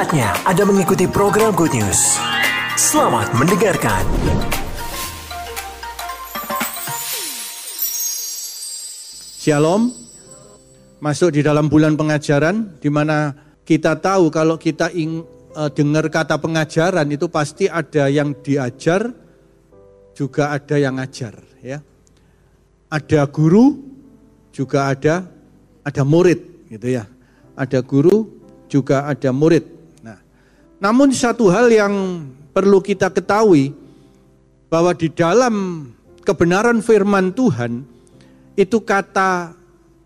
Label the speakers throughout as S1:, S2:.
S1: Saatnya Anda mengikuti program Good News. Selamat mendengarkan.
S2: Shalom. Masuk di dalam bulan pengajaran di mana kita tahu kalau kita ing, uh, dengar kata pengajaran itu pasti ada yang diajar juga ada yang ngajar ya. Ada guru juga ada ada murid gitu ya. Ada guru juga ada murid. Namun satu hal yang perlu kita ketahui bahwa di dalam kebenaran firman Tuhan itu kata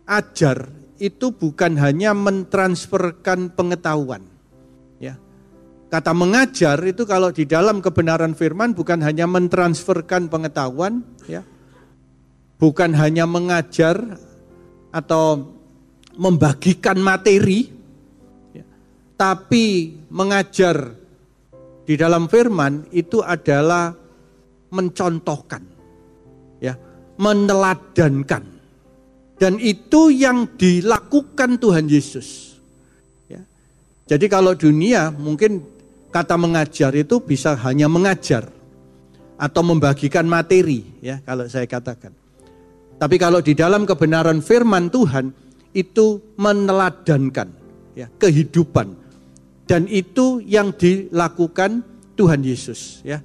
S2: ajar itu bukan hanya mentransferkan pengetahuan. Ya. Kata mengajar itu kalau di dalam kebenaran firman bukan hanya mentransferkan pengetahuan, ya. Bukan hanya mengajar atau membagikan materi. Tapi mengajar di dalam firman itu adalah mencontohkan, ya, meneladankan. Dan itu yang dilakukan Tuhan Yesus. Ya. Jadi kalau dunia mungkin kata mengajar itu bisa hanya mengajar atau membagikan materi ya kalau saya katakan. Tapi kalau di dalam kebenaran firman Tuhan itu meneladankan ya kehidupan dan itu yang dilakukan Tuhan Yesus ya.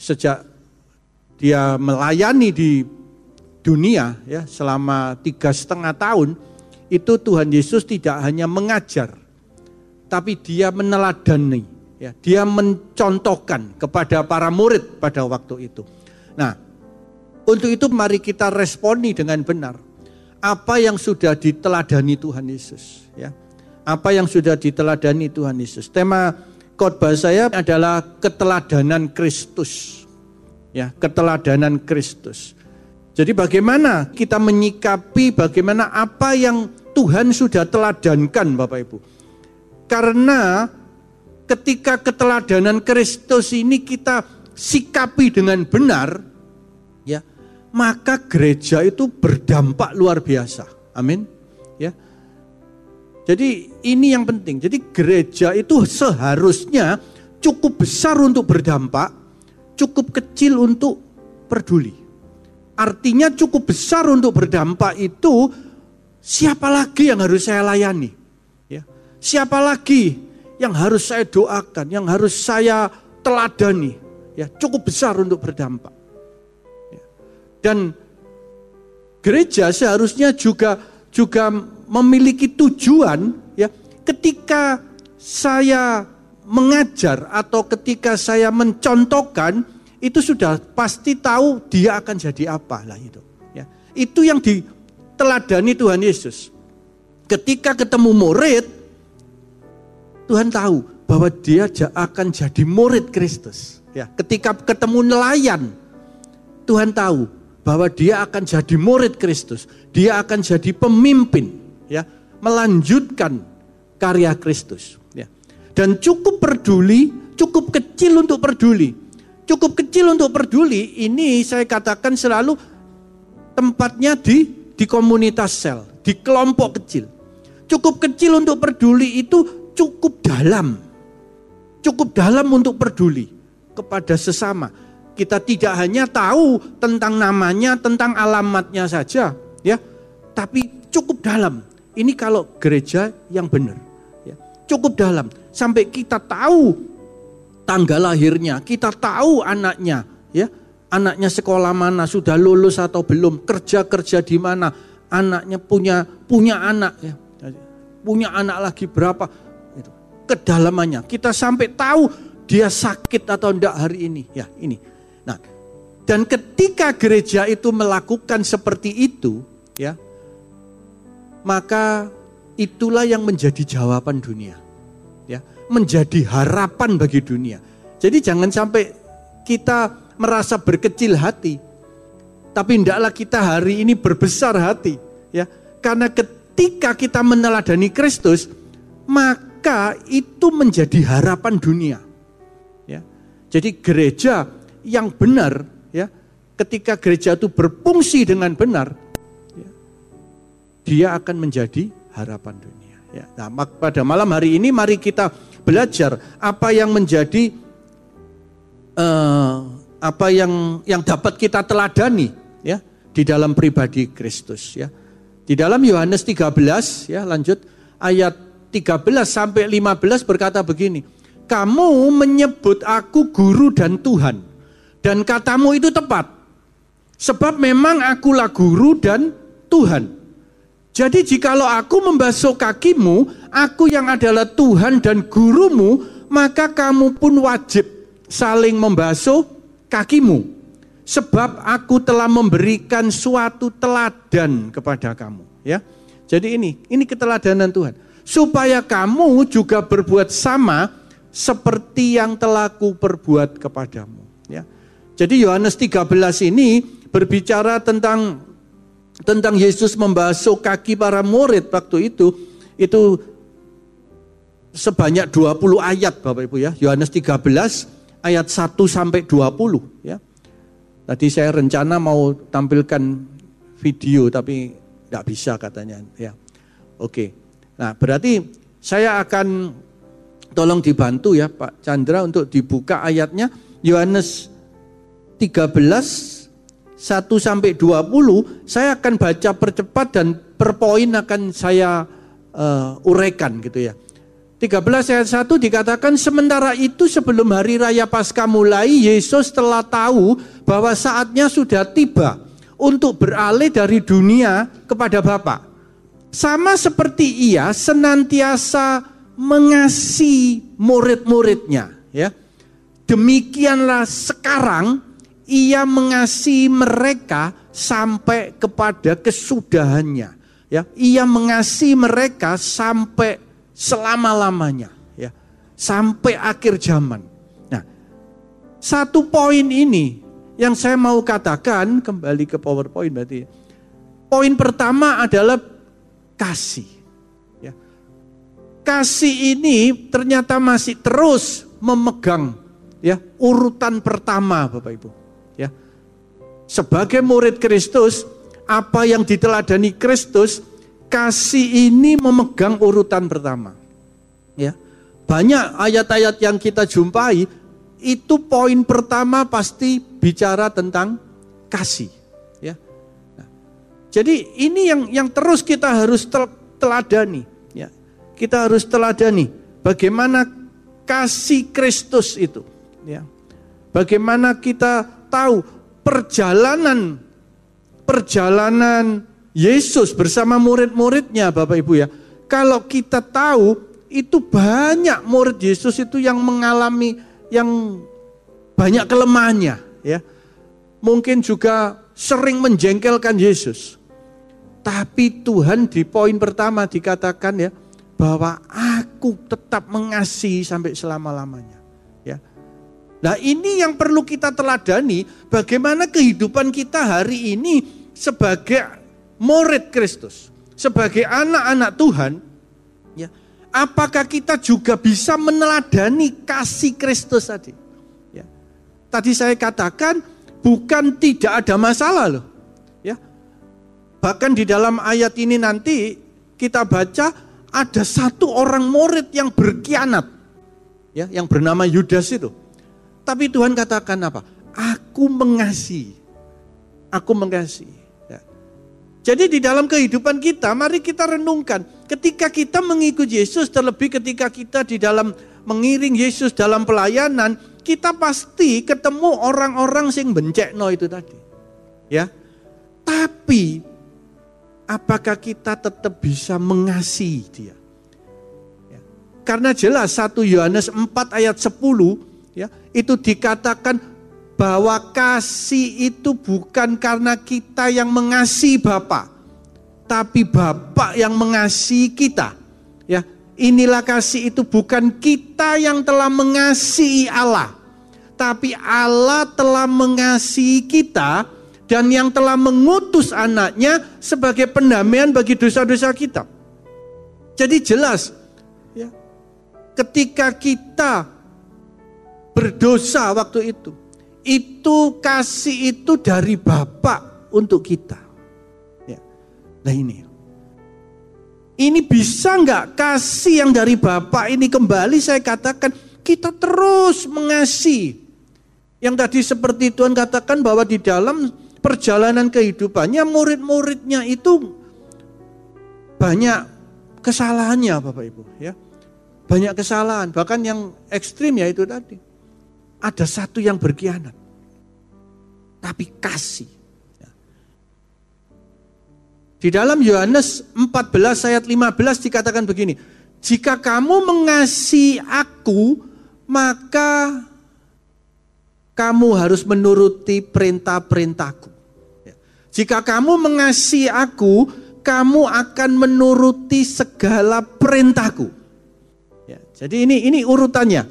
S2: Sejak dia melayani di dunia ya selama tiga setengah tahun itu Tuhan Yesus tidak hanya mengajar tapi dia meneladani ya. Dia mencontohkan kepada para murid pada waktu itu. Nah untuk itu mari kita responi dengan benar. Apa yang sudah diteladani Tuhan Yesus ya apa yang sudah diteladani Tuhan Yesus tema khotbah saya adalah keteladanan Kristus ya keteladanan Kristus jadi bagaimana kita menyikapi bagaimana apa yang Tuhan sudah teladankan Bapak Ibu. Karena ketika keteladanan Kristus ini kita sikapi dengan benar, ya, maka gereja itu berdampak luar biasa. Amin. Ya. Jadi ini yang penting. Jadi gereja itu seharusnya cukup besar untuk berdampak, cukup kecil untuk peduli. Artinya cukup besar untuk berdampak itu siapa lagi yang harus saya layani? Ya. Siapa lagi yang harus saya doakan, yang harus saya teladani? Ya, cukup besar untuk berdampak. Ya. Dan gereja seharusnya juga juga memiliki tujuan ya ketika saya mengajar atau ketika saya mencontohkan itu sudah pasti tahu dia akan jadi apa lah itu. Ya. Itu yang diteladani Tuhan Yesus. Ketika ketemu murid, Tuhan tahu bahwa dia akan jadi murid Kristus. Ya. Ketika ketemu nelayan, Tuhan tahu bahwa dia akan jadi murid Kristus. Dia akan jadi pemimpin, ya, melanjutkan karya Kristus. Ya. Dan cukup peduli, cukup kecil untuk peduli cukup kecil untuk peduli, ini saya katakan selalu tempatnya di di komunitas sel, di kelompok kecil. Cukup kecil untuk peduli itu cukup dalam. Cukup dalam untuk peduli kepada sesama. Kita tidak hanya tahu tentang namanya, tentang alamatnya saja, ya. Tapi cukup dalam. Ini kalau gereja yang benar, ya. Cukup dalam sampai kita tahu tanggal lahirnya, kita tahu anaknya, ya. Anaknya sekolah mana, sudah lulus atau belum, kerja-kerja di mana, anaknya punya punya anak ya. Punya anak lagi berapa? Itu. Kedalamannya. Kita sampai tahu dia sakit atau enggak hari ini. Ya, ini. Nah, dan ketika gereja itu melakukan seperti itu, ya, maka itulah yang menjadi jawaban dunia menjadi harapan bagi dunia. Jadi jangan sampai kita merasa berkecil hati. Tapi hendaklah kita hari ini berbesar hati, ya. Karena ketika kita meneladani Kristus, maka itu menjadi harapan dunia. Ya. Jadi gereja yang benar, ya, ketika gereja itu berfungsi dengan benar, ya, dia akan menjadi harapan dunia. Ya. Nah, pada malam hari ini mari kita belajar apa yang menjadi uh, apa yang yang dapat kita teladani ya di dalam pribadi Kristus ya. Di dalam Yohanes 13 ya lanjut ayat 13 sampai 15 berkata begini. Kamu menyebut aku guru dan Tuhan dan katamu itu tepat. Sebab memang akulah guru dan Tuhan. Jadi jikalau aku membasuh kakimu, aku yang adalah Tuhan dan gurumu, maka kamu pun wajib saling membasuh kakimu. Sebab aku telah memberikan suatu teladan kepada kamu. Ya, Jadi ini, ini keteladanan Tuhan. Supaya kamu juga berbuat sama seperti yang telah ku perbuat kepadamu. Ya. Jadi Yohanes 13 ini berbicara tentang tentang Yesus membasuh kaki para murid waktu itu itu sebanyak 20 ayat Bapak Ibu ya. Yohanes 13 ayat 1 sampai 20 ya. Tadi saya rencana mau tampilkan video tapi tidak bisa katanya ya. Oke. Nah, berarti saya akan tolong dibantu ya Pak Chandra untuk dibuka ayatnya Yohanes 13 1 sampai 20 saya akan baca percepat dan per poin akan saya uh, uraikan gitu ya. 13 ayat 1 dikatakan sementara itu sebelum hari raya Paskah mulai Yesus telah tahu bahwa saatnya sudah tiba untuk beralih dari dunia kepada Bapa. Sama seperti ia senantiasa mengasihi murid-muridnya ya. Demikianlah sekarang ia mengasihi mereka sampai kepada kesudahannya. Ya, ia mengasihi mereka sampai selama-lamanya, ya. Sampai akhir zaman. Nah, satu poin ini yang saya mau katakan kembali ke PowerPoint berarti. Poin pertama adalah kasih. Ya. Kasih ini ternyata masih terus memegang ya urutan pertama Bapak Ibu. Sebagai murid Kristus, apa yang diteladani Kristus, kasih ini memegang urutan pertama. Ya. Banyak ayat-ayat yang kita jumpai, itu poin pertama pasti bicara tentang kasih. Ya. Nah, jadi ini yang yang terus kita harus teladani. Ya. Kita harus teladani bagaimana kasih Kristus itu. Ya. Bagaimana kita tahu perjalanan perjalanan Yesus bersama murid-muridnya Bapak Ibu ya. Kalau kita tahu itu banyak murid Yesus itu yang mengalami yang banyak kelemahannya ya. Mungkin juga sering menjengkelkan Yesus. Tapi Tuhan di poin pertama dikatakan ya bahwa aku tetap mengasihi sampai selama-lamanya. Nah ini yang perlu kita teladani bagaimana kehidupan kita hari ini sebagai murid Kristus. Sebagai anak-anak Tuhan. Ya, apakah kita juga bisa meneladani kasih Kristus tadi? Ya. Tadi saya katakan bukan tidak ada masalah loh. Ya. Bahkan di dalam ayat ini nanti kita baca ada satu orang murid yang berkhianat. Ya, yang bernama Yudas itu. Tapi Tuhan katakan apa? Aku mengasihi. Aku mengasihi. Ya. Jadi di dalam kehidupan kita, mari kita renungkan. Ketika kita mengikuti Yesus, terlebih ketika kita di dalam mengiring Yesus dalam pelayanan, kita pasti ketemu orang-orang sing bencekno itu tadi. Ya. Tapi apakah kita tetap bisa mengasihi dia? Ya. Karena jelas 1 Yohanes 4 ayat 10 ya itu dikatakan bahwa kasih itu bukan karena kita yang mengasihi Bapa, tapi Bapa yang mengasihi kita. Ya, inilah kasih itu bukan kita yang telah mengasihi Allah, tapi Allah telah mengasihi kita dan yang telah mengutus anaknya sebagai pendamaian bagi dosa-dosa kita. Jadi jelas, ya, ketika kita berdosa waktu itu. Itu kasih itu dari Bapak untuk kita. Ya. Nah ini. Ini bisa nggak kasih yang dari Bapak ini kembali saya katakan kita terus mengasihi. Yang tadi seperti Tuhan katakan bahwa di dalam perjalanan kehidupannya murid-muridnya itu banyak kesalahannya Bapak Ibu ya. Banyak kesalahan, bahkan yang ekstrim ya itu tadi. Ada satu yang berkhianat. Tapi kasih. Ya. Di dalam Yohanes 14 ayat 15 dikatakan begini. Jika kamu mengasihi aku, maka kamu harus menuruti perintah-perintahku. Ya. Jika kamu mengasihi aku, kamu akan menuruti segala perintahku. Ya, jadi ini ini urutannya.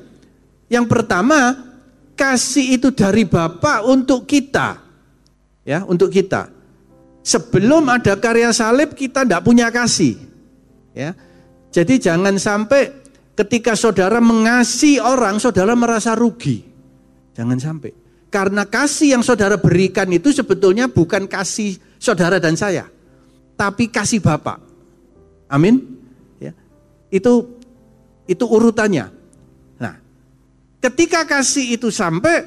S2: Yang pertama, kasih itu dari Bapa untuk kita. Ya, untuk kita. Sebelum ada karya salib kita tidak punya kasih. Ya. Jadi jangan sampai ketika saudara mengasihi orang, saudara merasa rugi. Jangan sampai. Karena kasih yang saudara berikan itu sebetulnya bukan kasih saudara dan saya, tapi kasih Bapak. Amin. Ya. Itu itu urutannya. Ketika kasih itu sampai,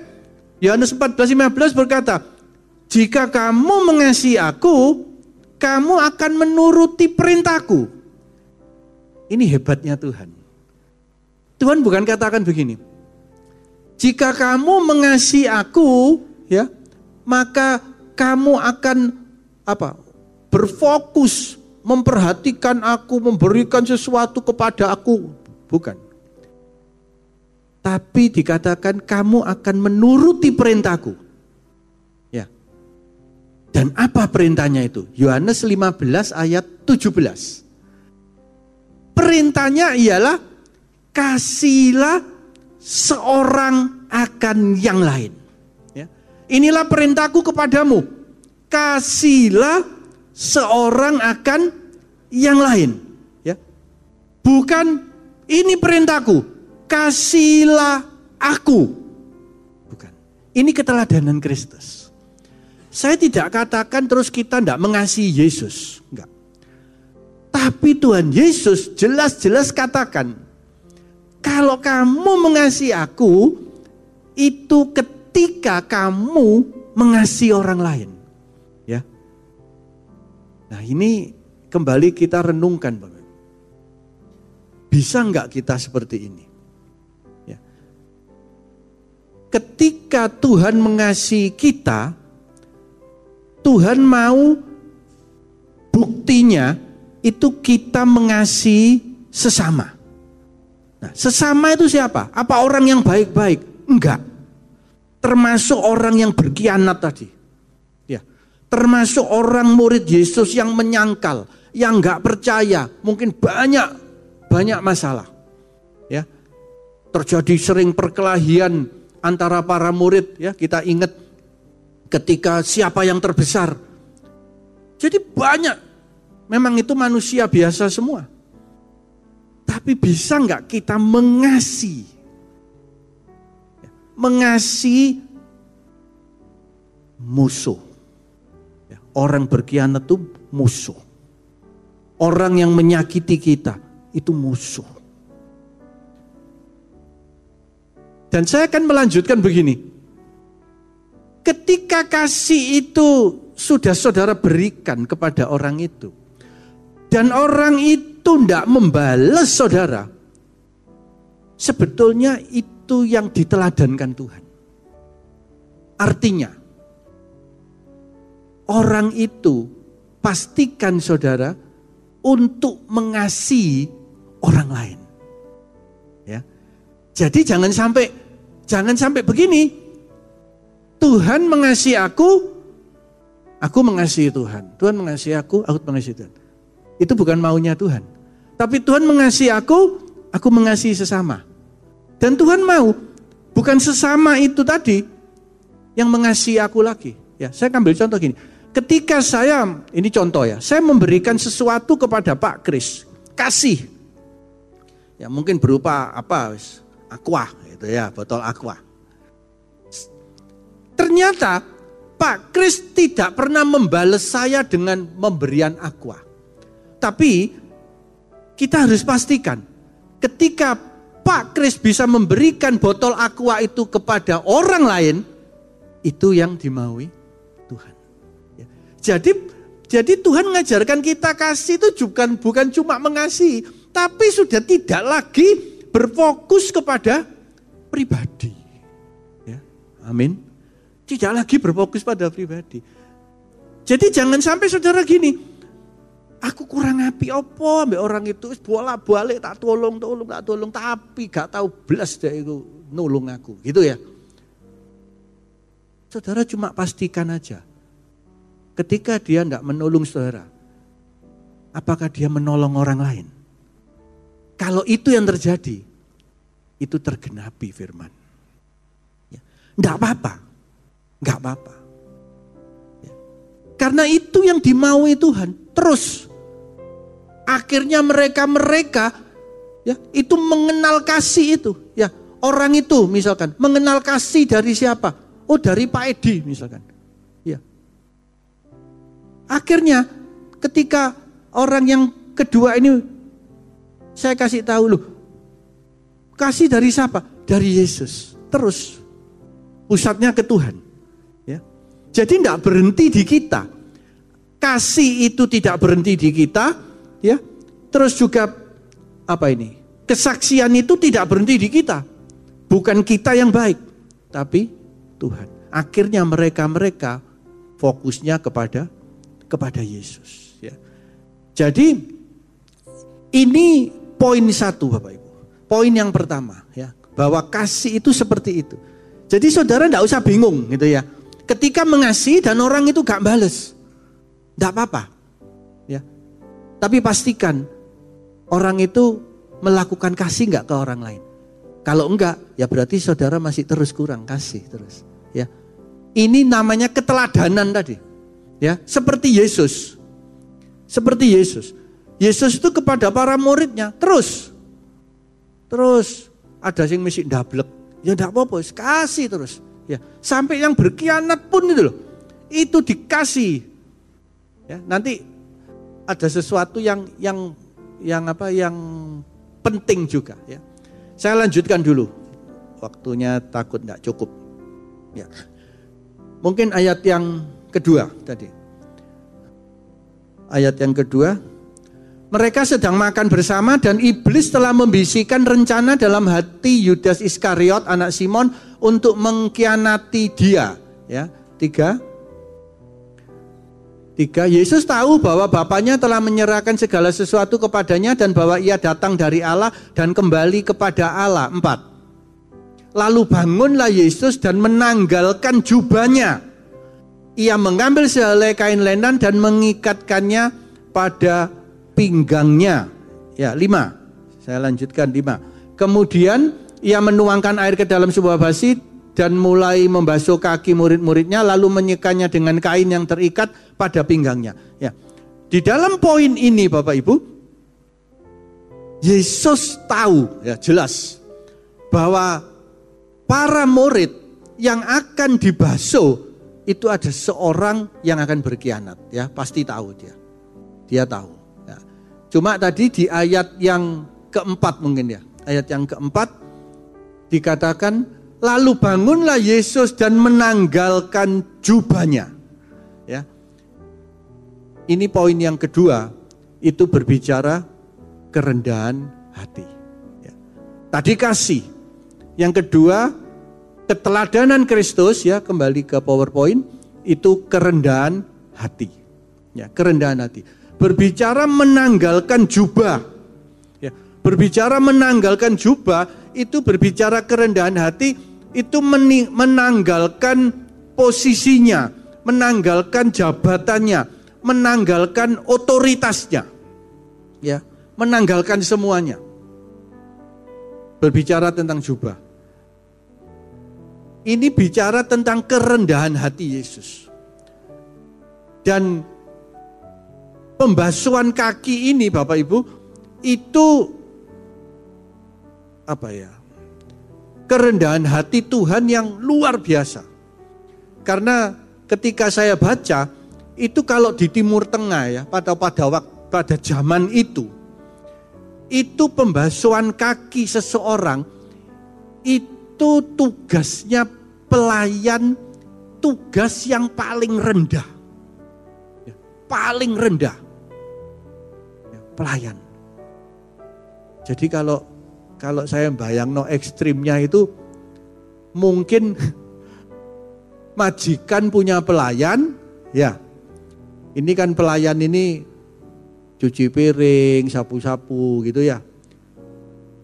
S2: Yohanes 14:15 berkata, "Jika kamu mengasihi aku, kamu akan menuruti perintahku." Ini hebatnya Tuhan. Tuhan bukan katakan begini. Jika kamu mengasihi aku, ya, maka kamu akan apa? Berfokus memperhatikan aku, memberikan sesuatu kepada aku. Bukan. Tapi dikatakan kamu akan menuruti perintahku. Ya. Dan apa perintahnya itu? Yohanes 15 ayat 17. Perintahnya ialah kasihlah seorang akan yang lain. Ya. Inilah perintahku kepadamu. Kasihlah seorang akan yang lain. Ya. Bukan ini perintahku, kasihlah aku. Bukan. Ini keteladanan Kristus. Saya tidak katakan terus kita tidak mengasihi Yesus. Enggak. Tapi Tuhan Yesus jelas-jelas katakan, kalau kamu mengasihi aku, itu ketika kamu mengasihi orang lain. Ya. Nah ini kembali kita renungkan. Bisa nggak kita seperti ini? Ketika Tuhan mengasihi kita, Tuhan mau buktinya itu kita mengasihi sesama. Nah, sesama itu siapa? Apa orang yang baik-baik? Enggak. Termasuk orang yang berkhianat tadi. Ya. Termasuk orang murid Yesus yang menyangkal, yang enggak percaya, mungkin banyak banyak masalah. Ya. Terjadi sering perkelahian antara para murid ya, kita ingat ketika siapa yang terbesar. Jadi banyak memang itu manusia biasa semua. Tapi bisa nggak kita mengasihi mengasihi musuh. Ya, orang berkhianat itu musuh. Orang yang menyakiti kita itu musuh. Dan saya akan melanjutkan begini. Ketika kasih itu sudah saudara berikan kepada orang itu. Dan orang itu tidak membalas saudara. Sebetulnya itu yang diteladankan Tuhan. Artinya, orang itu pastikan saudara untuk mengasihi orang lain. Ya. Jadi jangan sampai jangan sampai begini. Tuhan mengasihi aku, aku mengasihi Tuhan. Tuhan mengasihi aku, aku mengasihi Tuhan. Itu bukan maunya Tuhan. Tapi Tuhan mengasihi aku, aku mengasihi sesama. Dan Tuhan mau, bukan sesama itu tadi yang mengasihi aku lagi. Ya, saya ambil contoh gini. Ketika saya, ini contoh ya, saya memberikan sesuatu kepada Pak Kris, kasih Ya mungkin berupa apa? Aqua itu ya, botol aqua. Ternyata Pak Kris tidak pernah membalas saya dengan memberian aqua. Tapi kita harus pastikan ketika Pak Kris bisa memberikan botol aqua itu kepada orang lain, itu yang dimaui Tuhan. Ya. Jadi jadi Tuhan mengajarkan kita kasih itu bukan bukan cuma mengasihi, tapi sudah tidak lagi berfokus kepada pribadi. Ya. Amin. Tidak lagi berfokus pada pribadi. Jadi jangan sampai saudara gini, Aku kurang api apa ambek orang itu bola balik tak tolong tolong tak tolong tapi gak tahu belas deh itu nulung aku gitu ya. Saudara cuma pastikan aja. Ketika dia tidak menolong saudara, apakah dia menolong orang lain? Kalau itu yang terjadi, itu tergenapi firman. Ya. Tidak apa-apa, nggak apa-apa. Ya. Karena itu yang dimaui Tuhan. Terus akhirnya mereka-mereka ya itu mengenal kasih itu ya orang itu misalkan mengenal kasih dari siapa oh dari Pak Edi misalkan ya akhirnya ketika orang yang kedua ini saya kasih tahu loh kasih dari siapa dari Yesus terus pusatnya ke Tuhan ya jadi tidak berhenti di kita kasih itu tidak berhenti di kita Ya. Terus juga apa ini? Kesaksian itu tidak berhenti di kita. Bukan kita yang baik, tapi Tuhan. Akhirnya mereka-mereka fokusnya kepada kepada Yesus. Ya. Jadi ini poin satu Bapak Ibu. Poin yang pertama ya, bahwa kasih itu seperti itu. Jadi saudara tidak usah bingung gitu ya. Ketika mengasihi dan orang itu gak bales, tidak apa-apa. Tapi pastikan orang itu melakukan kasih nggak ke orang lain. Kalau enggak, ya berarti saudara masih terus kurang kasih terus. Ya, ini namanya keteladanan tadi. Ya, seperti Yesus, seperti Yesus. Yesus itu kepada para muridnya terus, terus ada yang mesti dablek, ya enggak apa-apa, kasih terus. Ya, sampai yang berkhianat pun itu loh, itu dikasih. Ya, nanti ada sesuatu yang yang yang apa yang penting juga ya. Saya lanjutkan dulu. Waktunya takut nggak cukup. Ya. Mungkin ayat yang kedua tadi. Ayat yang kedua, mereka sedang makan bersama dan iblis telah membisikkan rencana dalam hati Yudas Iskariot anak Simon untuk mengkhianati dia. Ya, tiga. Tiga, Yesus tahu bahwa Bapaknya telah menyerahkan segala sesuatu kepadanya dan bahwa ia datang dari Allah dan kembali kepada Allah. Empat, lalu bangunlah Yesus dan menanggalkan jubahnya. Ia mengambil sehelai kain lenan dan mengikatkannya pada pinggangnya. Ya, lima. Saya lanjutkan lima. Kemudian ia menuangkan air ke dalam sebuah basi dan mulai membasuh kaki murid-muridnya lalu menyekanya dengan kain yang terikat pada pinggangnya. Ya. Di dalam poin ini Bapak Ibu, Yesus tahu ya jelas bahwa para murid yang akan dibasuh itu ada seorang yang akan berkhianat ya pasti tahu dia dia tahu. Cuma tadi di ayat yang keempat mungkin ya ayat yang keempat dikatakan Lalu bangunlah Yesus dan menanggalkan jubahnya. Ya. Ini poin yang kedua, itu berbicara kerendahan hati. Ya. Tadi kasih. Yang kedua, keteladanan Kristus ya, kembali ke PowerPoint, itu kerendahan hati. Ya, kerendahan hati. Berbicara menanggalkan jubah. Ya, berbicara menanggalkan jubah itu berbicara kerendahan hati, itu menanggalkan posisinya, menanggalkan jabatannya, menanggalkan otoritasnya. Ya, menanggalkan semuanya. Berbicara tentang jubah. Ini bicara tentang kerendahan hati Yesus. Dan pembasuhan kaki ini Bapak Ibu itu apa ya? Kerendahan hati Tuhan yang luar biasa. Karena ketika saya baca itu kalau di Timur Tengah ya pada pada waktu pada zaman itu itu pembasuhan kaki seseorang itu tugasnya pelayan tugas yang paling rendah. Ya, paling rendah. Ya, pelayan. Jadi kalau kalau saya bayang no ekstrimnya itu mungkin majikan punya pelayan, ya. Ini kan pelayan ini cuci piring, sapu-sapu gitu ya.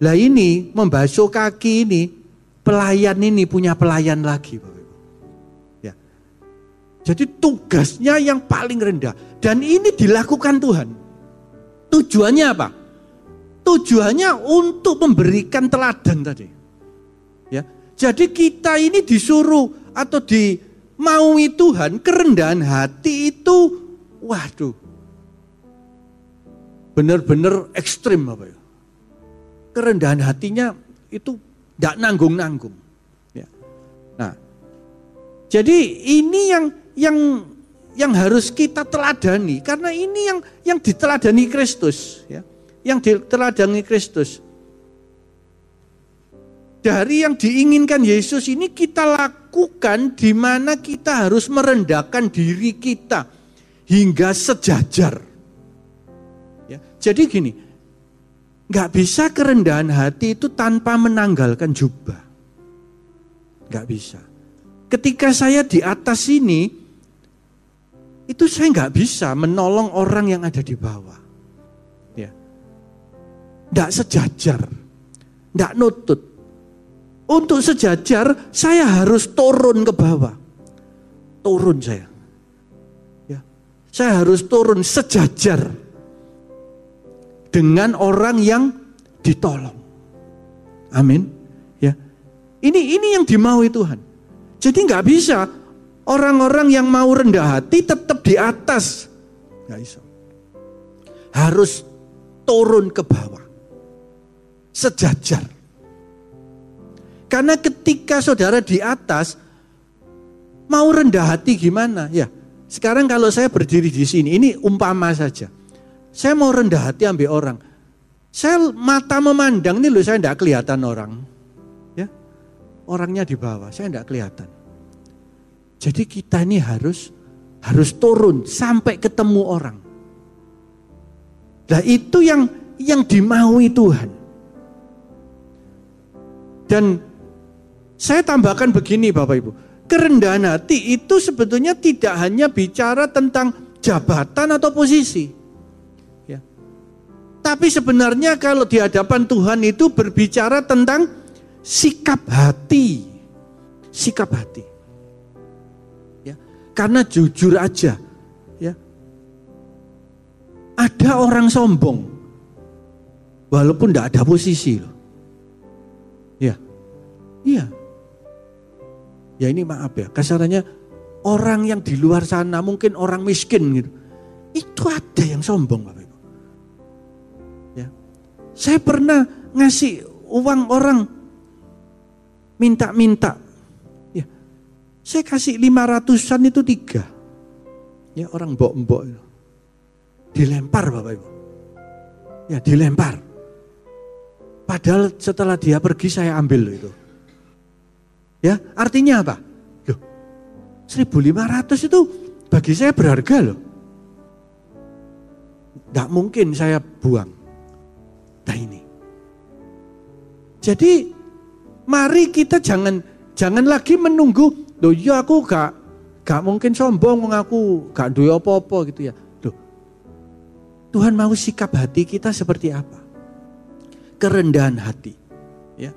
S2: Lah ini membasuh kaki ini, pelayan ini punya pelayan lagi. Ya. Jadi tugasnya yang paling rendah. Dan ini dilakukan Tuhan. Tujuannya apa? Tujuannya untuk memberikan teladan tadi. Ya. Jadi kita ini disuruh atau di maui Tuhan, kerendahan hati itu waduh benar-benar ekstrim apa ya. Kerendahan hatinya itu tidak nanggung-nanggung. Ya. Nah, jadi ini yang yang yang harus kita teladani karena ini yang yang diteladani Kristus ya. Yang diteladani Kristus. Dari yang diinginkan Yesus ini kita lakukan di mana kita harus merendahkan diri kita hingga sejajar jadi gini, nggak bisa kerendahan hati itu tanpa menanggalkan jubah. Nggak bisa. Ketika saya di atas ini, itu saya nggak bisa menolong orang yang ada di bawah. Ya, nggak sejajar, nggak nutut. Untuk sejajar, saya harus turun ke bawah. Turun saya. Ya, saya harus turun sejajar dengan orang yang ditolong. Amin. Ya. Ini ini yang dimaui Tuhan. Jadi nggak bisa orang-orang yang mau rendah hati tetap di atas. Nggak bisa. Harus turun ke bawah. Sejajar. Karena ketika saudara di atas, mau rendah hati gimana? Ya, sekarang kalau saya berdiri di sini, ini umpama saja. Saya mau rendah hati ambil orang. Saya mata memandang ini loh saya tidak kelihatan orang. Ya, Orangnya di bawah, saya tidak kelihatan. Jadi kita ini harus harus turun sampai ketemu orang. Nah itu yang yang dimaui Tuhan. Dan saya tambahkan begini Bapak Ibu. Kerendahan hati itu sebetulnya tidak hanya bicara tentang jabatan atau posisi. Tapi sebenarnya kalau di hadapan Tuhan itu berbicara tentang sikap hati. Sikap hati. Ya, karena jujur aja, ya. Ada orang sombong walaupun tidak ada posisi loh. Ya. Iya. Ya ini maaf ya, kasarannya orang yang di luar sana mungkin orang miskin gitu. Itu ada yang sombong Bapak saya pernah ngasih uang orang minta-minta. Ya, saya kasih lima ratusan itu tiga. Ya orang mbok-mbok dilempar Bapak Ibu. Ya dilempar. Padahal setelah dia pergi saya ambil itu. Ya artinya apa? Loh 1500 itu bagi saya berharga loh. Tidak mungkin saya buang. Nah ini. Jadi mari kita jangan jangan lagi menunggu, loh ya aku gak gak mungkin sombong mengaku gak duwe apa-apa gitu ya. Loh. Tuhan mau sikap hati kita seperti apa? Kerendahan hati. Ya.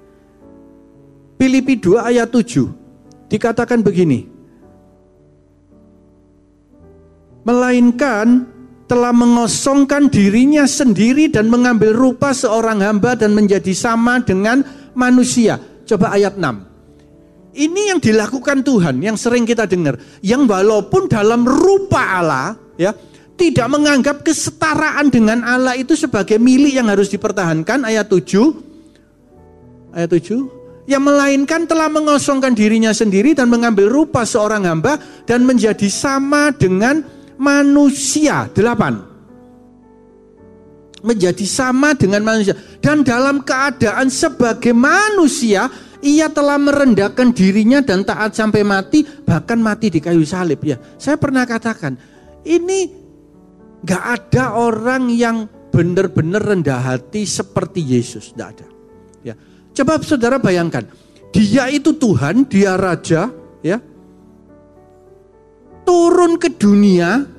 S2: Filipi 2 ayat 7 dikatakan begini. Melainkan telah mengosongkan dirinya sendiri dan mengambil rupa seorang hamba dan menjadi sama dengan manusia. Coba ayat 6. Ini yang dilakukan Tuhan yang sering kita dengar, yang walaupun dalam rupa Allah ya, tidak menganggap kesetaraan dengan Allah itu sebagai milik yang harus dipertahankan ayat 7. Ayat 7 yang melainkan telah mengosongkan dirinya sendiri dan mengambil rupa seorang hamba dan menjadi sama dengan manusia. Delapan. menjadi sama dengan manusia dan dalam keadaan sebagai manusia ia telah merendahkan dirinya dan taat sampai mati bahkan mati di kayu salib ya saya pernah katakan ini nggak ada orang yang benar-benar rendah hati seperti Yesus tidak ada ya coba saudara bayangkan dia itu Tuhan dia raja ya turun ke dunia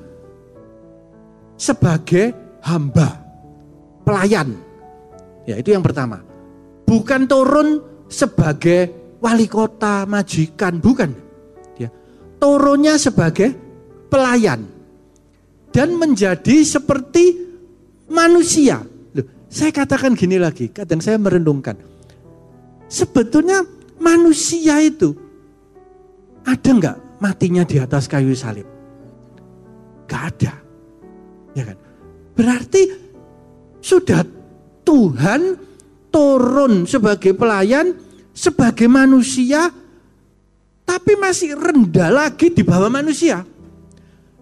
S2: sebagai hamba pelayan. Ya, itu yang pertama. Bukan turun sebagai wali kota, majikan, bukan. Ya. Turunnya sebagai pelayan. Dan menjadi seperti manusia. Loh, saya katakan gini lagi, kadang saya merenungkan. Sebetulnya manusia itu ada nggak matinya di atas kayu salib? Gak ada. Ya kan? Berarti sudah Tuhan turun sebagai pelayan, sebagai manusia, tapi masih rendah lagi di bawah manusia.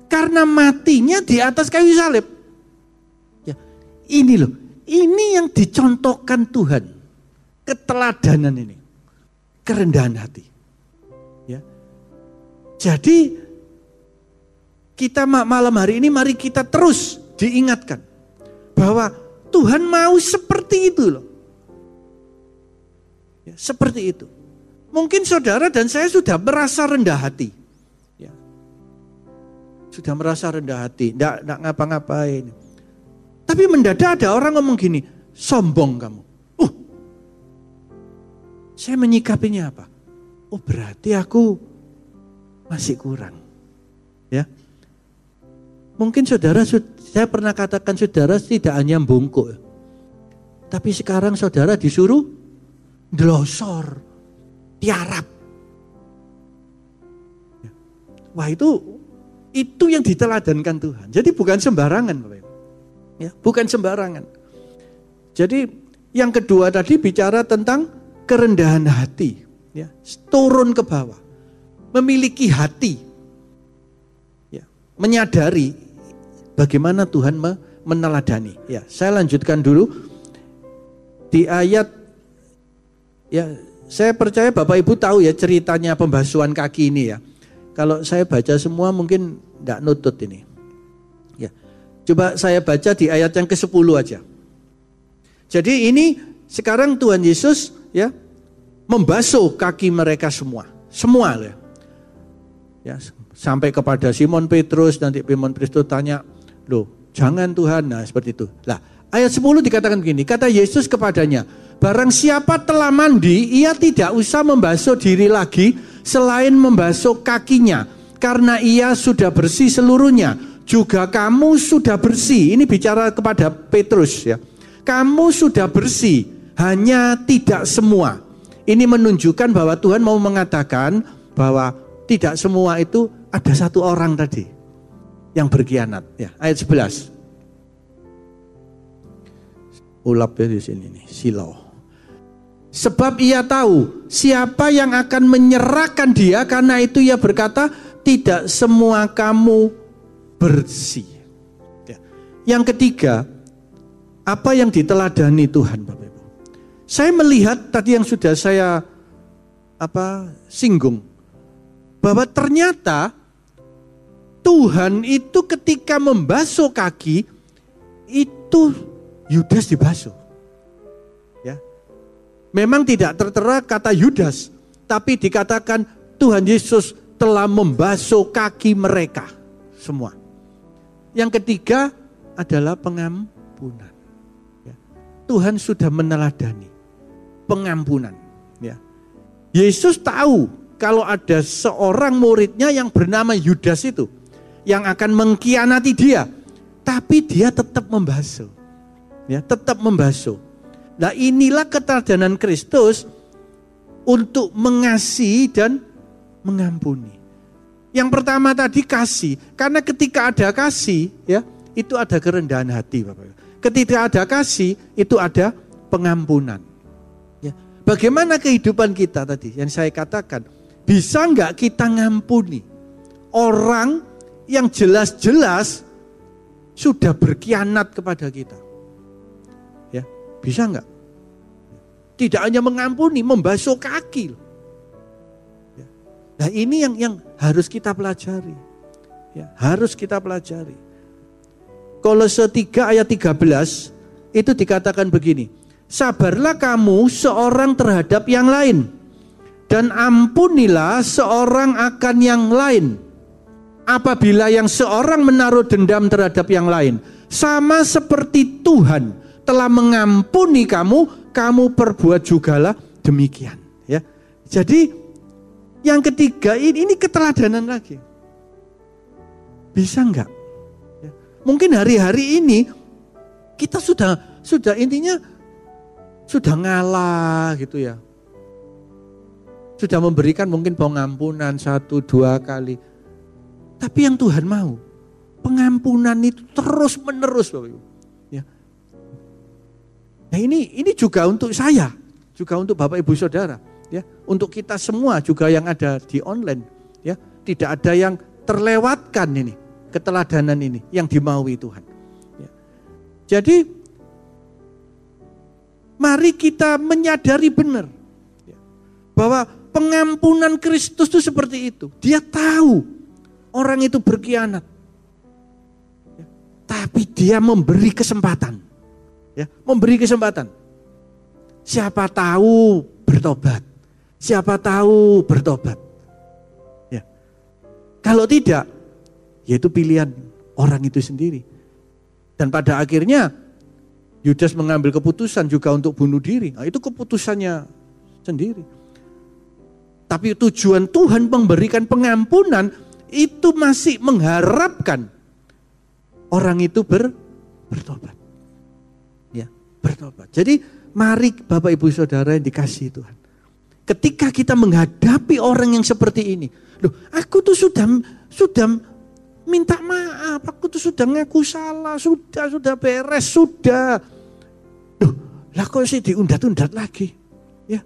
S2: Karena matinya di atas kayu salib. Ya, ini loh, ini yang dicontohkan Tuhan. Keteladanan ini. Kerendahan hati. Ya. Jadi kita malam hari ini mari kita terus diingatkan bahwa Tuhan mau seperti itu loh. Ya, seperti itu. Mungkin saudara dan saya sudah merasa rendah hati. Ya. Sudah merasa rendah hati, tidak ngapa-ngapain. Tapi mendadak ada orang ngomong gini, sombong kamu. Uh, saya menyikapinya apa? Oh berarti aku masih kurang. Ya, Mungkin saudara, saya pernah katakan saudara tidak hanya bungkuk. Tapi sekarang saudara disuruh delosor, tiarap. Wah itu itu yang diteladankan Tuhan. Jadi bukan sembarangan. Ya, bukan sembarangan. Jadi yang kedua tadi bicara tentang kerendahan hati. Ya, turun ke bawah. Memiliki hati. Ya, menyadari Bagaimana Tuhan meneladani? Ya, saya lanjutkan dulu di ayat ya saya percaya Bapak Ibu tahu ya ceritanya pembasuhan kaki ini ya. Kalau saya baca semua mungkin tidak nutut ini. Ya. Coba saya baca di ayat yang ke-10 aja. Jadi ini sekarang Tuhan Yesus ya membasuh kaki mereka semua. Semua ya. Ya, sampai kepada Simon Petrus nanti Simon Petrus tanya Loh, jangan Tuhan. Nah, seperti itu. Lah, ayat 10 dikatakan begini, kata Yesus kepadanya, barang siapa telah mandi, ia tidak usah membasuh diri lagi selain membasuh kakinya, karena ia sudah bersih seluruhnya. Juga kamu sudah bersih. Ini bicara kepada Petrus ya. Kamu sudah bersih, hanya tidak semua. Ini menunjukkan bahwa Tuhan mau mengatakan bahwa tidak semua itu ada satu orang tadi yang berkhianat. Ya, ayat 11. Ulap ya di sini nih, silau. Sebab ia tahu siapa yang akan menyerahkan dia karena itu ia berkata tidak semua kamu bersih. Ya. Yang ketiga, apa yang diteladani Tuhan Bapak Ibu. Saya melihat tadi yang sudah saya apa singgung bahwa ternyata Tuhan itu ketika membasuh kaki itu Yudas dibasuh. Memang tidak tertera kata Yudas, tapi dikatakan Tuhan Yesus telah membasuh kaki mereka semua. Yang ketiga adalah pengampunan. Ya. Tuhan sudah meneladani pengampunan. Ya. Yesus tahu kalau ada seorang muridnya yang bernama Yudas itu yang akan mengkhianati dia. Tapi dia tetap membasuh. Ya, tetap membasuh. Nah inilah keteladanan Kristus untuk mengasihi dan mengampuni. Yang pertama tadi kasih, karena ketika ada kasih, ya itu ada kerendahan hati, Bapak. Ketika ada kasih, itu ada pengampunan. Ya. Bagaimana kehidupan kita tadi yang saya katakan? Bisa nggak kita ngampuni orang yang jelas-jelas sudah berkhianat kepada kita. Bisa enggak? Tidak hanya mengampuni, membasuh kaki. Ya. Nah ini yang yang harus kita pelajari. Ya, harus kita pelajari. Kolose 3 ayat 13 itu dikatakan begini. Sabarlah kamu seorang terhadap yang lain. Dan ampunilah seorang akan yang lain. Apabila yang seorang menaruh dendam terhadap yang lain. Sama seperti Tuhan telah mengampuni kamu, kamu perbuat jugalah demikian. Ya, jadi yang ketiga ini, ini keteladanan lagi. Bisa enggak? Ya. Mungkin hari-hari ini kita sudah sudah intinya sudah ngalah gitu ya. Sudah memberikan mungkin pengampunan satu dua kali. Tapi yang Tuhan mau pengampunan itu terus menerus Bapak Ibu. Nah ini ini juga untuk saya, juga untuk Bapak Ibu Saudara, ya, untuk kita semua juga yang ada di online, ya, tidak ada yang terlewatkan ini keteladanan ini yang dimaui Tuhan. Ya. Jadi mari kita menyadari benar ya, bahwa pengampunan Kristus itu seperti itu. Dia tahu orang itu berkhianat, ya, tapi dia memberi kesempatan Ya, memberi kesempatan. Siapa tahu bertobat. Siapa tahu bertobat. Ya. Kalau tidak, yaitu pilihan orang itu sendiri. Dan pada akhirnya Yudas mengambil keputusan juga untuk bunuh diri. Nah, itu keputusannya sendiri. Tapi tujuan Tuhan memberikan pengampunan itu masih mengharapkan orang itu ber, bertobat bertobat. Jadi mari Bapak Ibu Saudara yang dikasih Tuhan. Ketika kita menghadapi orang yang seperti ini, loh, aku tuh sudah sudah minta maaf, aku tuh sudah ngaku salah, sudah sudah beres, sudah. Loh, lah kok sih diundat-undat lagi? Ya.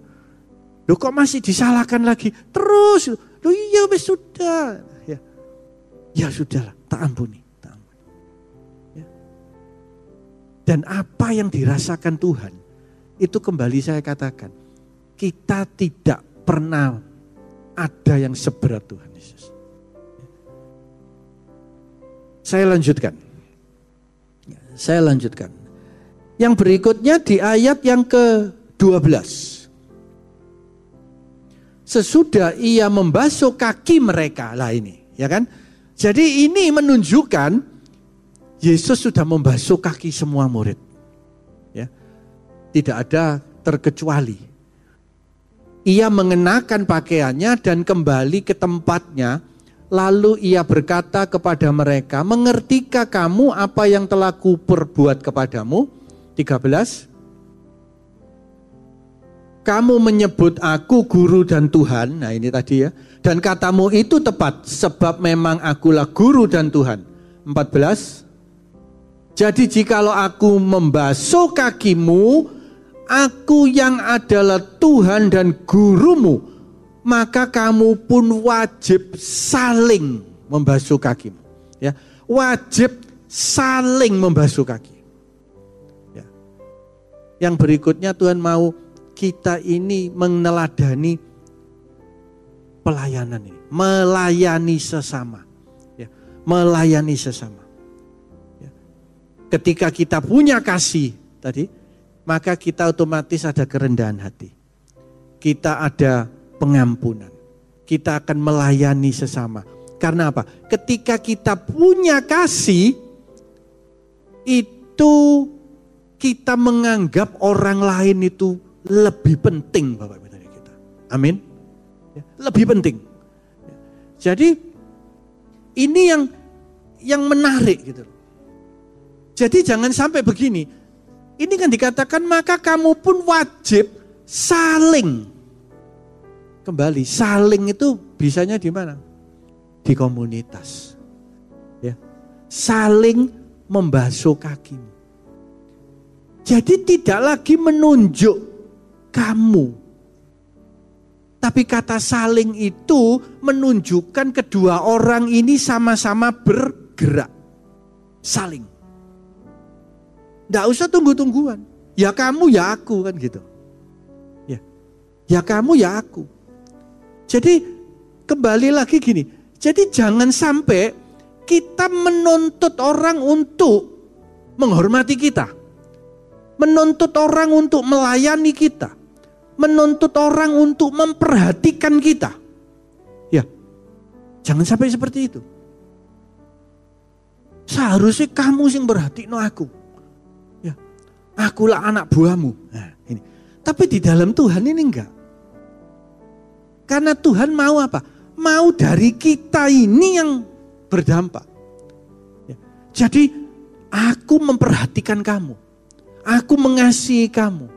S2: Loh kok masih disalahkan lagi? Terus, loh iya wes sudah. Ya. Ya sudahlah, tak ampuni. Dan apa yang dirasakan Tuhan, itu kembali saya katakan, kita tidak pernah ada yang seberat Tuhan Yesus. Saya lanjutkan. Saya lanjutkan. Yang berikutnya di ayat yang ke-12. Sesudah ia membasuh kaki mereka lah ini, ya kan? Jadi ini menunjukkan Yesus sudah membasuh kaki semua murid. Ya. Tidak ada terkecuali. Ia mengenakan pakaiannya dan kembali ke tempatnya. Lalu ia berkata kepada mereka, mengertikah kamu apa yang telah kuperbuat kepadamu? 13. Kamu menyebut aku guru dan Tuhan. Nah ini tadi ya. Dan katamu itu tepat sebab memang akulah guru dan Tuhan. 14. Jadi jikalau aku membasuh kakimu, aku yang adalah Tuhan dan gurumu, maka kamu pun wajib saling membasuh kakimu. Ya, wajib saling membasuh kaki. Ya. Yang berikutnya Tuhan mau kita ini meneladani pelayanan ini, melayani sesama. Ya, melayani sesama. Ketika kita punya kasih tadi, maka kita otomatis ada kerendahan hati. Kita ada pengampunan. Kita akan melayani sesama. Karena apa? Ketika kita punya kasih, itu kita menganggap orang lain itu lebih penting Bapak Ibu kita. Amin. Ya, lebih penting. Jadi ini yang yang menarik gitu jadi jangan sampai begini. Ini kan dikatakan maka kamu pun wajib saling. Kembali, saling itu bisanya di mana? Di komunitas. Ya. Saling membasuh kakimu. Jadi tidak lagi menunjuk kamu. Tapi kata saling itu menunjukkan kedua orang ini sama-sama bergerak. Saling. Tidak usah tunggu-tungguan. Ya kamu ya aku kan gitu. Ya. Ya kamu ya aku. Jadi kembali lagi gini. Jadi jangan sampai kita menuntut orang untuk menghormati kita. Menuntut orang untuk melayani kita. Menuntut orang untuk memperhatikan kita. Ya. Jangan sampai seperti itu. Seharusnya kamu sing berhati no aku. Ya. Akulah anak buahmu. Nah, ini. Tapi di dalam Tuhan ini enggak. Karena Tuhan mau apa? Mau dari kita ini yang berdampak. Ya. Jadi aku memperhatikan kamu. Aku mengasihi kamu.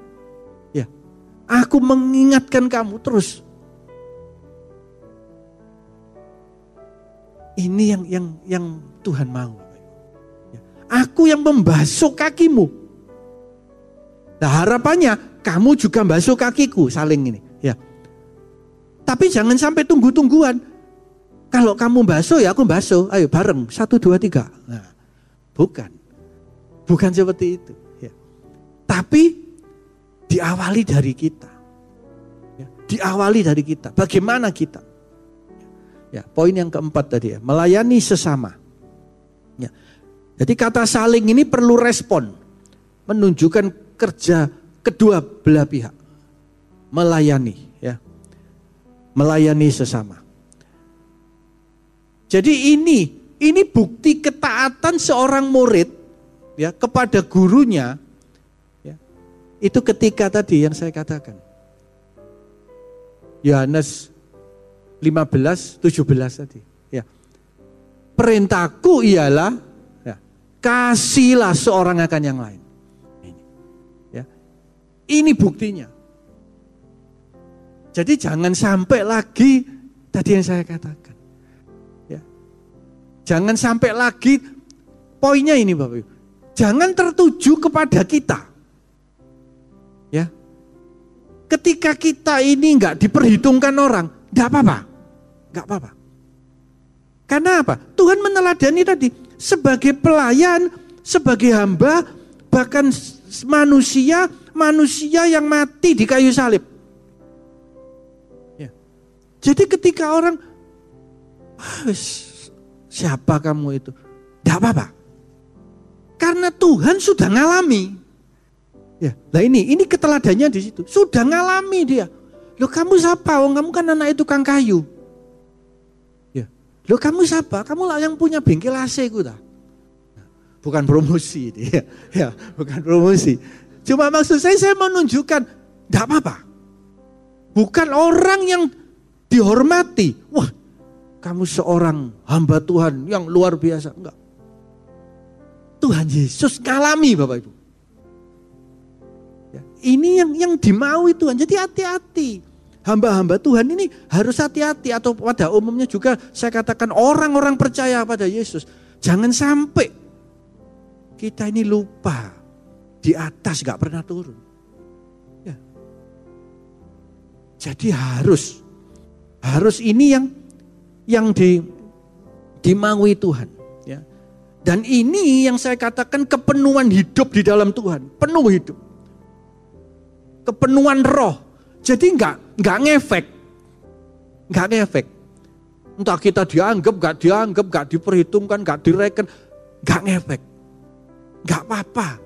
S2: Ya. Aku mengingatkan kamu terus. Ini yang yang yang Tuhan mau. Aku yang membasuh kakimu. Nah harapannya kamu juga basuh kakiku saling ini. Ya. Tapi jangan sampai tunggu-tungguan. Kalau kamu basuh ya aku basuh. Ayo bareng. Satu, dua, tiga. Nah, bukan. Bukan seperti itu. Ya. Tapi diawali dari kita. Ya. Diawali dari kita. Bagaimana kita? Ya, poin yang keempat tadi ya. Melayani sesama. Ya. Jadi kata saling ini perlu respon. Menunjukkan kerja kedua belah pihak. Melayani ya. Melayani sesama. Jadi ini ini bukti ketaatan seorang murid ya kepada gurunya ya. Itu ketika tadi yang saya katakan. Yohanes 15 17 tadi ya. Perintahku ialah Kasihlah seorang akan yang lain. Ini, ya. Buktinya. Jadi jangan sampai lagi tadi yang saya katakan. Ya. Jangan sampai lagi poinnya ini Bapak Ibu. Jangan tertuju kepada kita. Ya. Ketika kita ini nggak diperhitungkan orang, nggak apa-apa. Nggak apa-apa. Karena apa? Tuhan meneladani tadi sebagai pelayan, sebagai hamba, bahkan manusia, manusia yang mati di kayu salib. Ya. Jadi ketika orang, ah, siapa kamu itu? Tidak apa-apa. Karena Tuhan sudah ngalami. Ya, nah ini, ini keteladannya di situ. Sudah ngalami dia. Loh kamu siapa? Oh, kamu kan anak itu kang kayu. Loh kamu siapa? Kamu lah yang punya bengkel AC ku dah. Bukan promosi dia. Ya, bukan promosi. Cuma maksud saya saya menunjukkan tidak apa-apa. Bukan orang yang dihormati. Wah, kamu seorang hamba Tuhan yang luar biasa. Enggak. Tuhan Yesus ngalami Bapak Ibu. Ya, ini yang yang dimaui Tuhan. Jadi hati-hati hamba-hamba Tuhan ini harus hati-hati atau pada umumnya juga saya katakan orang-orang percaya pada Yesus. Jangan sampai kita ini lupa di atas gak pernah turun. Ya. Jadi harus harus ini yang yang di dimaui Tuhan. Ya. Dan ini yang saya katakan kepenuhan hidup di dalam Tuhan, penuh hidup. Kepenuhan roh. Jadi enggak nggak ngefek. Nggak ngefek. Entah kita dianggap, nggak dianggap, nggak diperhitungkan, nggak direken, nggak ngefek. Nggak apa-apa.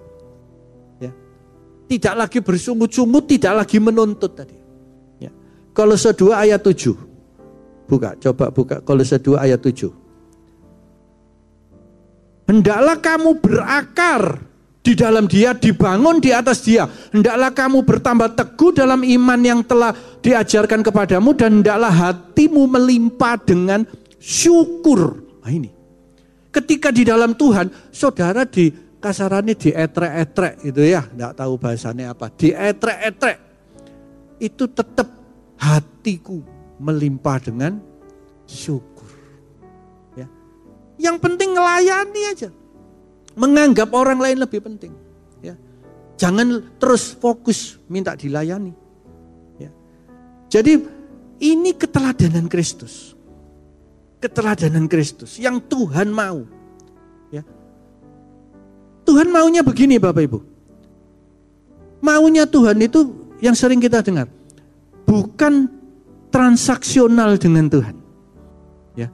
S2: Tidak lagi bersungut-sungut, tidak lagi menuntut tadi. Ya. Kolose 2 ayat 7. Buka, coba buka Kolose 2 ayat 7. Hendaklah kamu berakar di dalam dia, dibangun di atas dia. Hendaklah kamu bertambah teguh dalam iman yang telah diajarkan kepadamu dan hendaklah hatimu melimpah dengan syukur. Nah ini. Ketika di dalam Tuhan, saudara di kasarannya di etrek-etrek itu ya, tidak tahu bahasanya apa. Di etrek-etrek itu tetap hatiku melimpah dengan syukur. Ya. Yang penting ngelayani aja menganggap orang lain lebih penting. Ya. Jangan terus fokus minta dilayani. Ya. Jadi ini keteladanan Kristus. Keteladanan Kristus yang Tuhan mau. Tuhan maunya begini Bapak Ibu. Maunya Tuhan itu yang sering kita dengar. Bukan transaksional dengan Tuhan. Ya.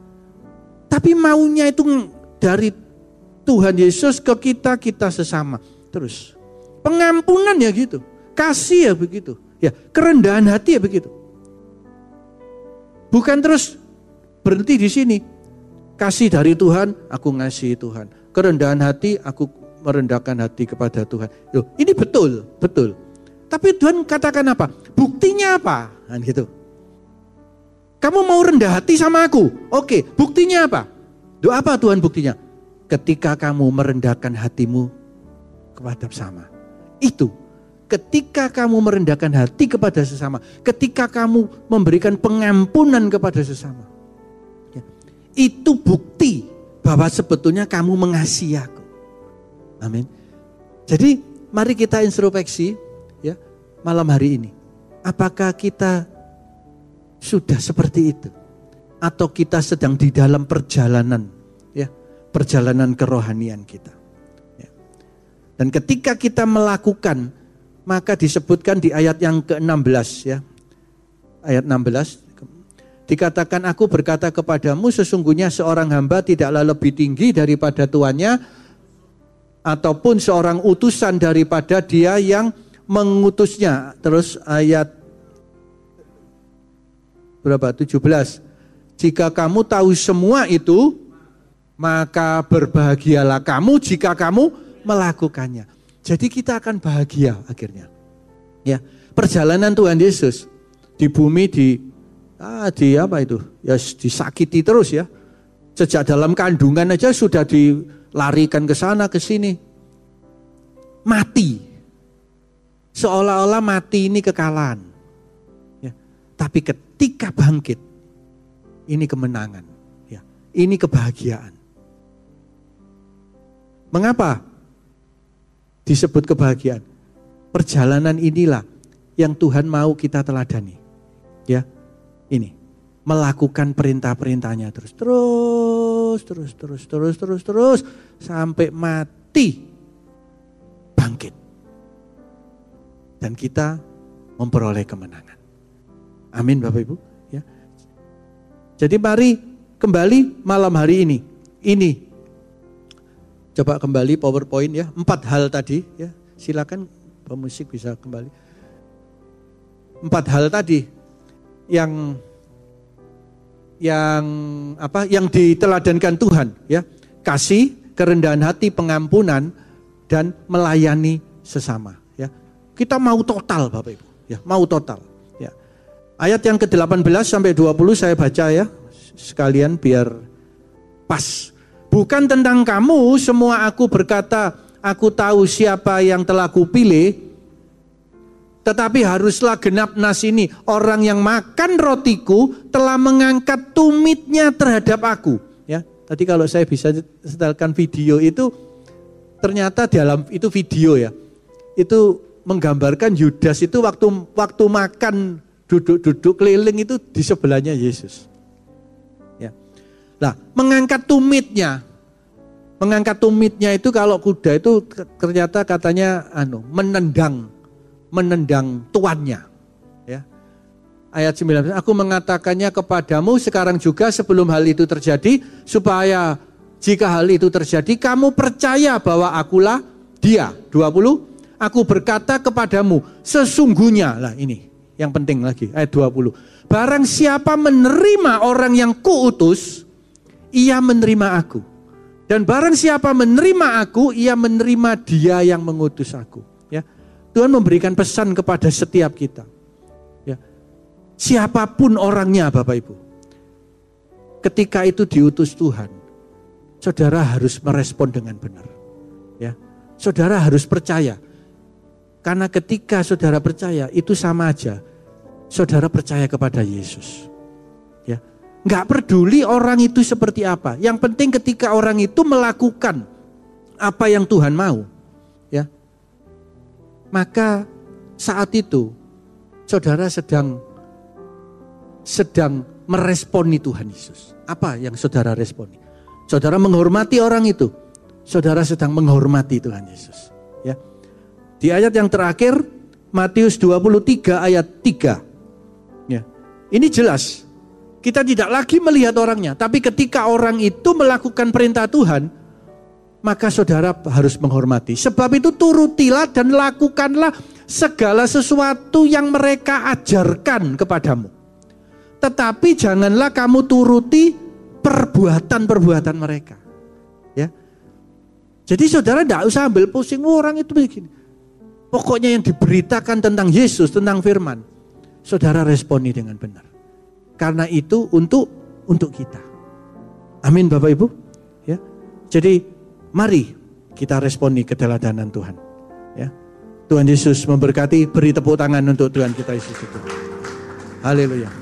S2: Tapi maunya itu dari Tuhan Yesus ke kita, kita sesama. Terus. Pengampunan ya gitu. Kasih ya begitu. Ya, kerendahan hati ya begitu. Bukan terus berhenti di sini. Kasih dari Tuhan, aku ngasih Tuhan. Kerendahan hati, aku merendahkan hati kepada Tuhan. Loh, ini betul, betul. Tapi Tuhan katakan apa? Buktinya apa? Kan gitu. Kamu mau rendah hati sama aku? Oke, buktinya apa? Doa apa Tuhan buktinya? Ketika kamu merendahkan hatimu kepada sama. Itu ketika kamu merendahkan hati kepada sesama, ketika kamu memberikan pengampunan kepada sesama. Ya, itu bukti bahwa sebetulnya kamu mengasihi aku. Amin. Jadi mari kita introspeksi ya malam hari ini. Apakah kita sudah seperti itu? Atau kita sedang di dalam perjalanan ya, perjalanan kerohanian kita. Ya. Dan ketika kita melakukan maka disebutkan di ayat yang ke-16 ya. Ayat 16 dikatakan aku berkata kepadamu sesungguhnya seorang hamba tidaklah lebih tinggi daripada tuannya ataupun seorang utusan daripada dia yang mengutusnya. Terus ayat berapa? 17. Jika kamu tahu semua itu, maka berbahagialah kamu jika kamu melakukannya. Jadi kita akan bahagia akhirnya. Ya, perjalanan Tuhan Yesus di bumi di ah, di apa itu? Ya disakiti terus ya. Sejak dalam kandungan aja sudah dilarikan ke sana ke sini. Mati. Seolah-olah mati ini kekalahan. Ya. Tapi ketika bangkit ini kemenangan, ya. Ini kebahagiaan. Mengapa? disebut kebahagiaan. Perjalanan inilah yang Tuhan mau kita teladani. Ya, ini melakukan perintah-perintahnya terus, terus, terus, terus, terus, terus, terus sampai mati bangkit. Dan kita memperoleh kemenangan. Amin Bapak Ibu. Ya. Jadi mari kembali malam hari ini. Ini Coba kembali PowerPoint ya. Empat hal tadi ya. Silakan pemusik bisa kembali. Empat hal tadi yang yang apa? Yang diteladankan Tuhan ya. Kasih, kerendahan hati, pengampunan dan melayani sesama ya. Kita mau total Bapak Ibu ya, mau total ya. Ayat yang ke-18 sampai 20 saya baca ya sekalian biar pas Bukan tentang kamu, semua aku berkata, aku tahu siapa yang telah kupilih. Tetapi haruslah genap nas ini, orang yang makan rotiku telah mengangkat tumitnya terhadap aku. Ya, tadi kalau saya bisa setelkan video itu, ternyata dalam itu video ya, itu menggambarkan Yudas itu waktu waktu makan duduk-duduk keliling itu di sebelahnya Yesus. Nah, mengangkat tumitnya. Mengangkat tumitnya itu kalau kuda itu ternyata katanya anu, menendang menendang tuannya. Ya. Ayat 19, aku mengatakannya kepadamu sekarang juga sebelum hal itu terjadi supaya jika hal itu terjadi kamu percaya bahwa akulah dia. 20, aku berkata kepadamu sesungguhnya lah ini yang penting lagi ayat 20. Barang siapa menerima orang yang kuutus, ia menerima aku. Dan barang siapa menerima aku, ia menerima dia yang mengutus aku. Ya, Tuhan memberikan pesan kepada setiap kita. Ya, siapa pun orangnya Bapak Ibu. Ketika itu diutus Tuhan, saudara harus merespon dengan benar. Ya, saudara harus percaya. Karena ketika saudara percaya, itu sama aja. Saudara percaya kepada Yesus. Nggak peduli orang itu seperti apa. Yang penting ketika orang itu melakukan apa yang Tuhan mau, ya, maka saat itu saudara sedang sedang meresponi Tuhan Yesus. Apa yang saudara responi? Saudara menghormati orang itu. Saudara sedang menghormati Tuhan Yesus. Ya. Di ayat yang terakhir Matius 23 ayat 3. Ya. Ini jelas. Kita tidak lagi melihat orangnya, tapi ketika orang itu melakukan perintah Tuhan, maka saudara harus menghormati. Sebab itu turutilah dan lakukanlah segala sesuatu yang mereka ajarkan kepadamu. Tetapi janganlah kamu turuti perbuatan-perbuatan mereka. Ya. Jadi saudara tidak usah ambil pusing oh, orang itu begini. Pokoknya yang diberitakan tentang Yesus, tentang firman, saudara responi dengan benar. Karena itu untuk untuk kita. Amin Bapak Ibu. Ya. Jadi mari kita responi keteladanan Tuhan. Ya. Tuhan Yesus memberkati, beri tepuk tangan untuk Tuhan kita Yesus. Haleluya.